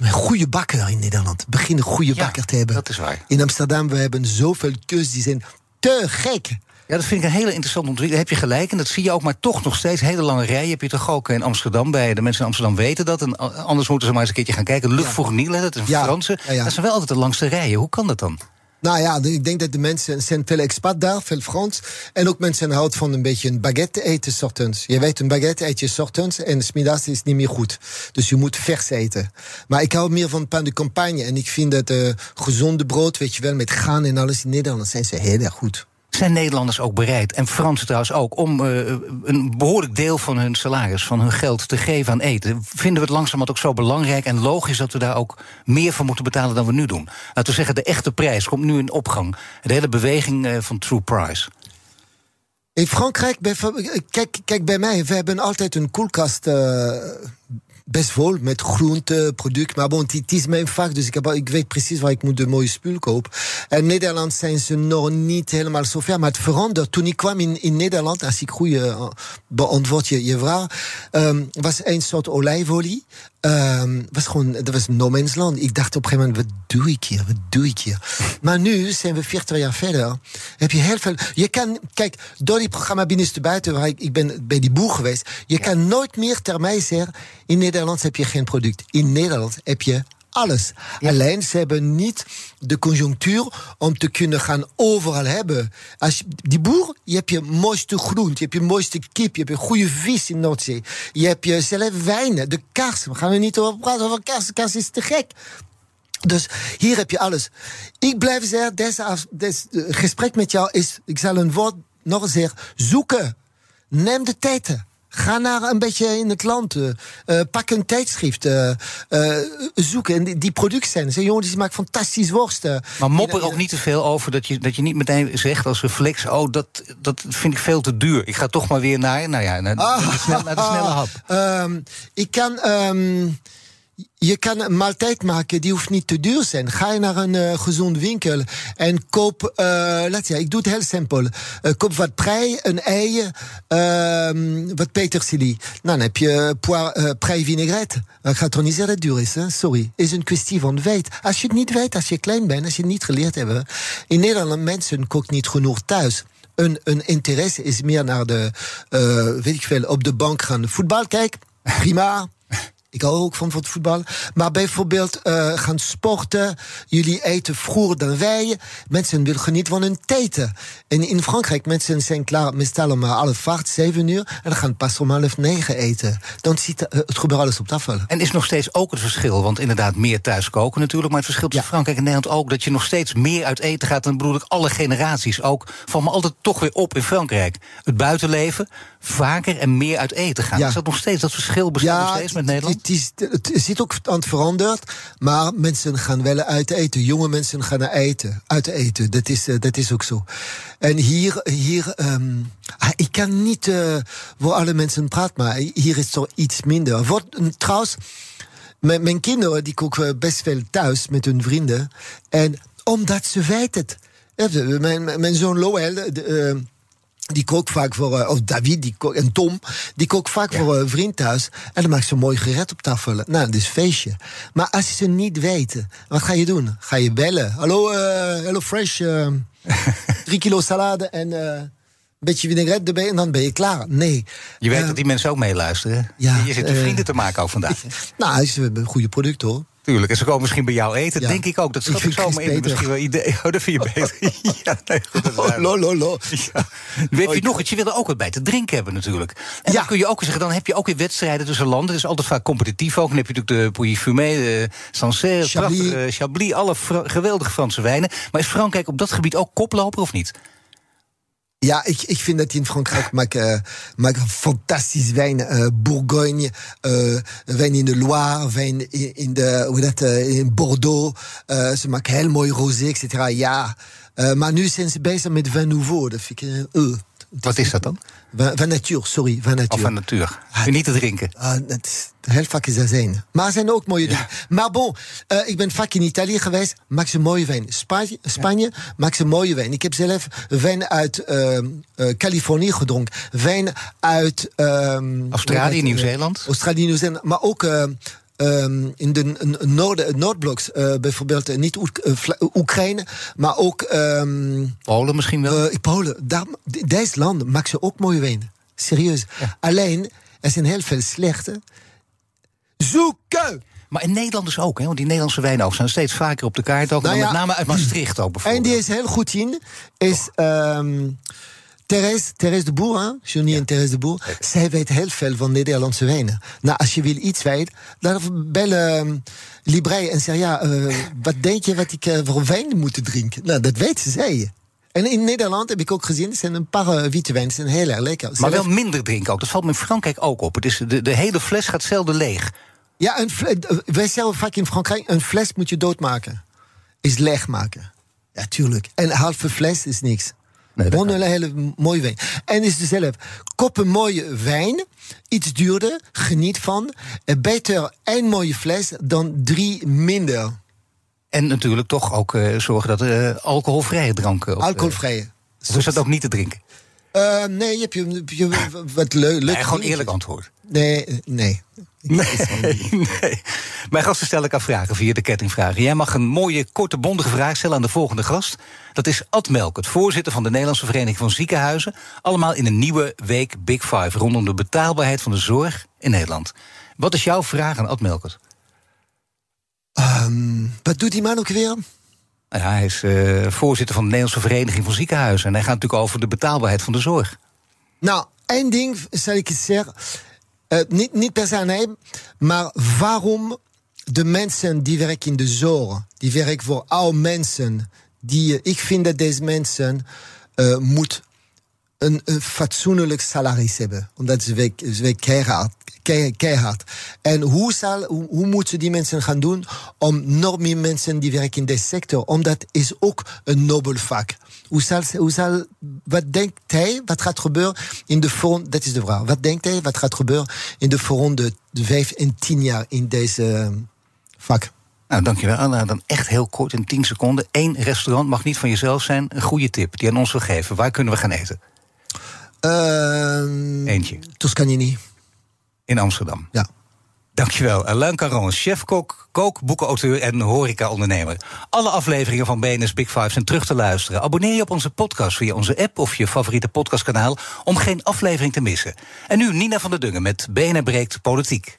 Een goede bakker in Nederland. Begin een goede ja, bakker te hebben. Dat is waar. In Amsterdam, we hebben zoveel keus die zijn te gek. Ja, dat vind ik een hele interessante ontwikkeling. Daar heb je gelijk. En dat zie je ook, maar toch nog steeds hele lange rijen. Heb je toch ook in Amsterdam bij. De mensen in Amsterdam weten dat. En anders moeten ze maar eens een keertje gaan kijken. Lucht voor Niel, dat is een ja. Franse. Ja, ja. Dat zijn wel altijd de langste rijen. Hoe kan dat dan? Nou ja, ik denk dat de mensen zijn veel expat daar, veel Frans. En ook mensen houden van een beetje een baguette eten ochtends. Je weet, een baguette eet je ochtends en smiddags is niet meer goed. Dus je moet vers eten. Maar ik hou meer van pain de campagne. En ik vind dat uh, gezonde brood, weet je wel, met gaan en alles in Nederland, zijn ze heel erg goed. Zijn Nederlanders ook bereid, en Fransen trouwens ook, om uh, een behoorlijk deel van hun salaris, van hun geld te geven aan eten? Vinden we het langzamerhand ook zo belangrijk en logisch dat we daar ook meer voor moeten betalen dan we nu doen? Laten we zeggen, de echte prijs komt nu in opgang. De hele beweging uh, van True Price. In Frankrijk, kijk, kijk bij mij, we hebben altijd een koelkast uh, best vol met groente, product. Maar bon, het is mijn vak, dus ik, heb, ik weet precies waar ik moet de mooie spul kopen. En Nederland zijn ze nog niet helemaal zo ver, maar het verandert. Toen ik kwam in, in Nederland, als ik goed uh, beantwoord je, je vraag, um, was een soort olijfolie. Um, was gewoon, dat was no man's land. Ik dacht op een gegeven moment, wat doe ik hier? Wat doe ik hier? maar nu zijn we 40 jaar verder. Heb je heel veel. Je kan, kijk, door die programma Binnenste Buiten, waar ik, ik ben bij die boer geweest. Je ja. kan nooit meer ter mij zeggen, in Nederland heb je geen product. In Nederland heb je alles. Ja. Alleen ze hebben niet de conjunctuur om te kunnen gaan overal hebben. Als je, die boer, je hebt je mooiste groente, je hebt je mooiste kip, je hebt je goede vis in Noordzee. Je hebt je zelf wijnen, de kaas. We gaan er niet over praten over kaas. Kaas is te gek. Dus hier heb je alles. Ik blijf zeggen, deze, deze gesprek met jou is, ik zal een woord nog eens zeggen, zoeken. Neem de tijd. Ga naar een beetje in het land. Uh, pak een tijdschrift. Uh, zoeken. En die, die producties zijn. jongens, die maken fantastisch worsten. Maar mopper ook niet te veel over dat je, dat je niet meteen zegt als reflex: Oh, dat, dat vind ik veel te duur. Ik ga toch maar weer naar, nou ja, naar, ah, de, snelle, naar de snelle hap. Um, ik kan. Um, je kan een maaltijd maken, die hoeft niet te duur zijn. Ga je naar een uh, gezond winkel en koop, uh, laat ja, ik doe het heel simpel. Uh, koop wat prei, een ei, uh, wat petersilie. Dan heb je prei vinaigrette. Ik ga toch niet zeggen dat duur is, hè? sorry. is een kwestie van weet. Als je het niet weet, als je klein bent, als je het niet geleerd hebt. In Nederland, mensen koken niet genoeg thuis. Een, een interesse is meer naar de, weet ik veel, op de bank gaan voetbal kijken. Prima. Ik hou ook van het voetbal. Maar bijvoorbeeld uh, gaan sporten. Jullie eten vroeger dan wij. Mensen willen genieten van hun tijden. En in Frankrijk, mensen zijn klaar meestal om alle vaart, zeven uur. En dan gaan pas om half negen eten. Dan ziet uh, het gebeurt alles op tafel. En is nog steeds ook het verschil, want inderdaad meer thuis koken natuurlijk. Maar het verschil tussen ja. Frankrijk en Nederland ook, dat je nog steeds meer uit eten gaat. Dan bedoel ik alle generaties ook. Van me altijd toch weer op in Frankrijk. Het buitenleven, vaker en meer uit eten gaan. Ja. Is dat nog steeds, dat verschil bestaat ja, nog steeds met Nederland? Het, het zit ook aan het veranderd, maar mensen gaan wel uit eten. Jonge mensen gaan eten, uit eten. Dat is, uh, dat is ook zo. En hier, hier um, ik kan niet uh, voor alle mensen praten, maar hier is het iets minder. Trouwens, mijn, kinderen die koken best veel thuis met hun vrienden. En omdat ze weten. Mijn, mijn zoon uh, die kookt vaak voor, uh, of David die kook, en Tom, die kookt vaak ja. voor een vriend thuis. En dan maakt ze een mooi gereed op tafel. Nou, dat is feestje. Maar als ze niet weten, wat ga je doen? Ga je bellen? Hallo, uh, hello fresh, uh, drie kilo salade en een beetje vinaigrette erbij en dan ben je klaar. Nee. Je weet dat die mensen ook meeluisteren. Ja, je zit de vrienden te maken ook vandaag. nou, ze hebben een goede product hoor. Tuurlijk, en ze komen misschien bij jou eten, ja. denk ik ook. Dat schat ik zo maar in. Misschien wel idee. Oh, dat vind je beter. ja, nee, goed, oh, lo, lo, lo. Ja. Weet je nog iets? Je wil er ook wat bij te drinken hebben natuurlijk. En ja. dan kun je ook zeggen, dan heb je ook weer wedstrijden tussen landen. Het is altijd vaak competitief ook. Dan heb je natuurlijk de Pouilly Fumé, de Sancerre, Chablis. Prachtige, Chablis, alle geweldige Franse wijnen. Maar is Frankrijk op dat gebied ook koploper of niet? Ja, ik, ik vind dat in Frankrijk maken, uh, maken fantastisch wijn. Uh, Bourgogne, uh, wijn in de Loire, wijn in, in de, hoe dat, in Bordeaux. ze maken heel mooi rosé, et cetera. Ja, maar nu zijn ze bezig met vin nouveau. Dat vind ik... Wat is dat dan? Van natuur, sorry, van natuur. Of van natuur. Ah, niet te drinken. Ah, het, heel vaak is dat zijn. Maar er zijn ook mooie dingen. Maar bon, uh, ik ben vaak in Italië geweest. Maak ze mooie wijn. Spanje, Spanje ja. maakt ze mooie wijn. Ik heb zelf wijn uit uh, uh, Californië gedronken. Wijn uit... Australië, Nieuw-Zeeland. Australië, Nieuw-Zeeland. Maar ook... Um, in de Noord Noordbloks, uh, bijvoorbeeld uh, niet Oekraïne, maar ook. Um, Polen misschien wel? Uh, Polen. Daar, deze landen maken ze ook mooie wijnen. Serieus. Ja. Alleen, er zijn heel veel slechte. Zoeken! Maar in Nederland dus ook, hè? want die Nederlandse wijnen ook zijn steeds vaker op de kaart. Ook, nou ja, met name uit Maastricht ook bijvoorbeeld. En die is heel goed in, is. Um, Therese, Therese de Boer, hè? Johnny ja. en Therese de Boer. Okay. Zij weet heel veel van Nederlandse wijnen. Nou, als je wil iets weten, dan bellen um, Librei en zeg ja, uh, wat denk je wat ik uh, voor wijn moet drinken? Nou, dat weet ze, zei je. En in Nederland heb ik ook gezien, er zijn een paar uh, witte wijnen, zijn heel erg lekker. Maar wel minder drinken ook. Dat valt me in Frankrijk ook op. Het is de, de hele fles gaat zelden leeg. Ja, een eh, wij zeggen vaak in Frankrijk, een fles moet je doodmaken. Is leeg maken. Ja, tuurlijk. En een halve fles is niks. Nee, een hele mooie wijn. En is dus zelf, koop een mooie wijn, iets duurder, geniet van. En beter één mooie fles dan drie minder. En natuurlijk toch ook eh, zorgen dat eh, alcoholvrije dranken... Eh, Alcoholvrije. is dat ook niet te drinken? Eh, nee, je hebt je, je, wat leuk. Nee, gewoon eerlijk antwoord. Nee, nee. Nee, nee. Mijn gasten stel ik aan vragen via de kettingvragen. Jij mag een mooie, korte, bondige vraag stellen aan de volgende gast. Dat is Ad Melk, het voorzitter van de Nederlandse Vereniging van Ziekenhuizen. Allemaal in een nieuwe week Big Five rondom de betaalbaarheid van de zorg in Nederland. Wat is jouw vraag aan Ad Melkert? Ehm, wat doet die man ook weer? Nou Ja, hij is eh, voorzitter van de Nederlandse Vereniging van Ziekenhuizen. En hij gaat natuurlijk over de betaalbaarheid van de zorg. Nou, één ding zal ik zeggen. Eh, niet, niet per se maar waarom de mensen die werken in de zorg, die werken voor oude mensen, die, eh, ik vind dat deze mensen eh moet een, een fatsoenlijk salaris hebben. Omdat ze werken, ze keihard, kei- keihard. En hoe, zal, hoe, hoe moeten die mensen gaan doen om nog meer mensen die werken in deze sector? Omdat is ook een nobel vak. Hoe zal, hoe zal, wat denkt hij, wat gaat gebeuren in de volgende, dat is de vraag. Wat denkt hij, wat gaat gebeuren in de volgende vijf en tien jaar in deze eh, vak? Nou, dankjewel. Anna. dan echt heel kort in 10 seconden. Eén restaurant mag niet van jezelf zijn. Een goede tip die aan ons wil geven. Waar kunnen we gaan eten? Ehm, Eentje. Toscanini, In Amsterdam. ja. Dankjewel. Alain Caron, chef-kok, kook, boekenauteur en horeca-ondernemer. Alle afleveringen van BNS Big Five zijn terug te luisteren. Abonneer je op onze podcast via onze app of je favoriete podcastkanaal... om geen aflevering te missen. En nu Nina van der Dungen met BNR Breekt Politiek.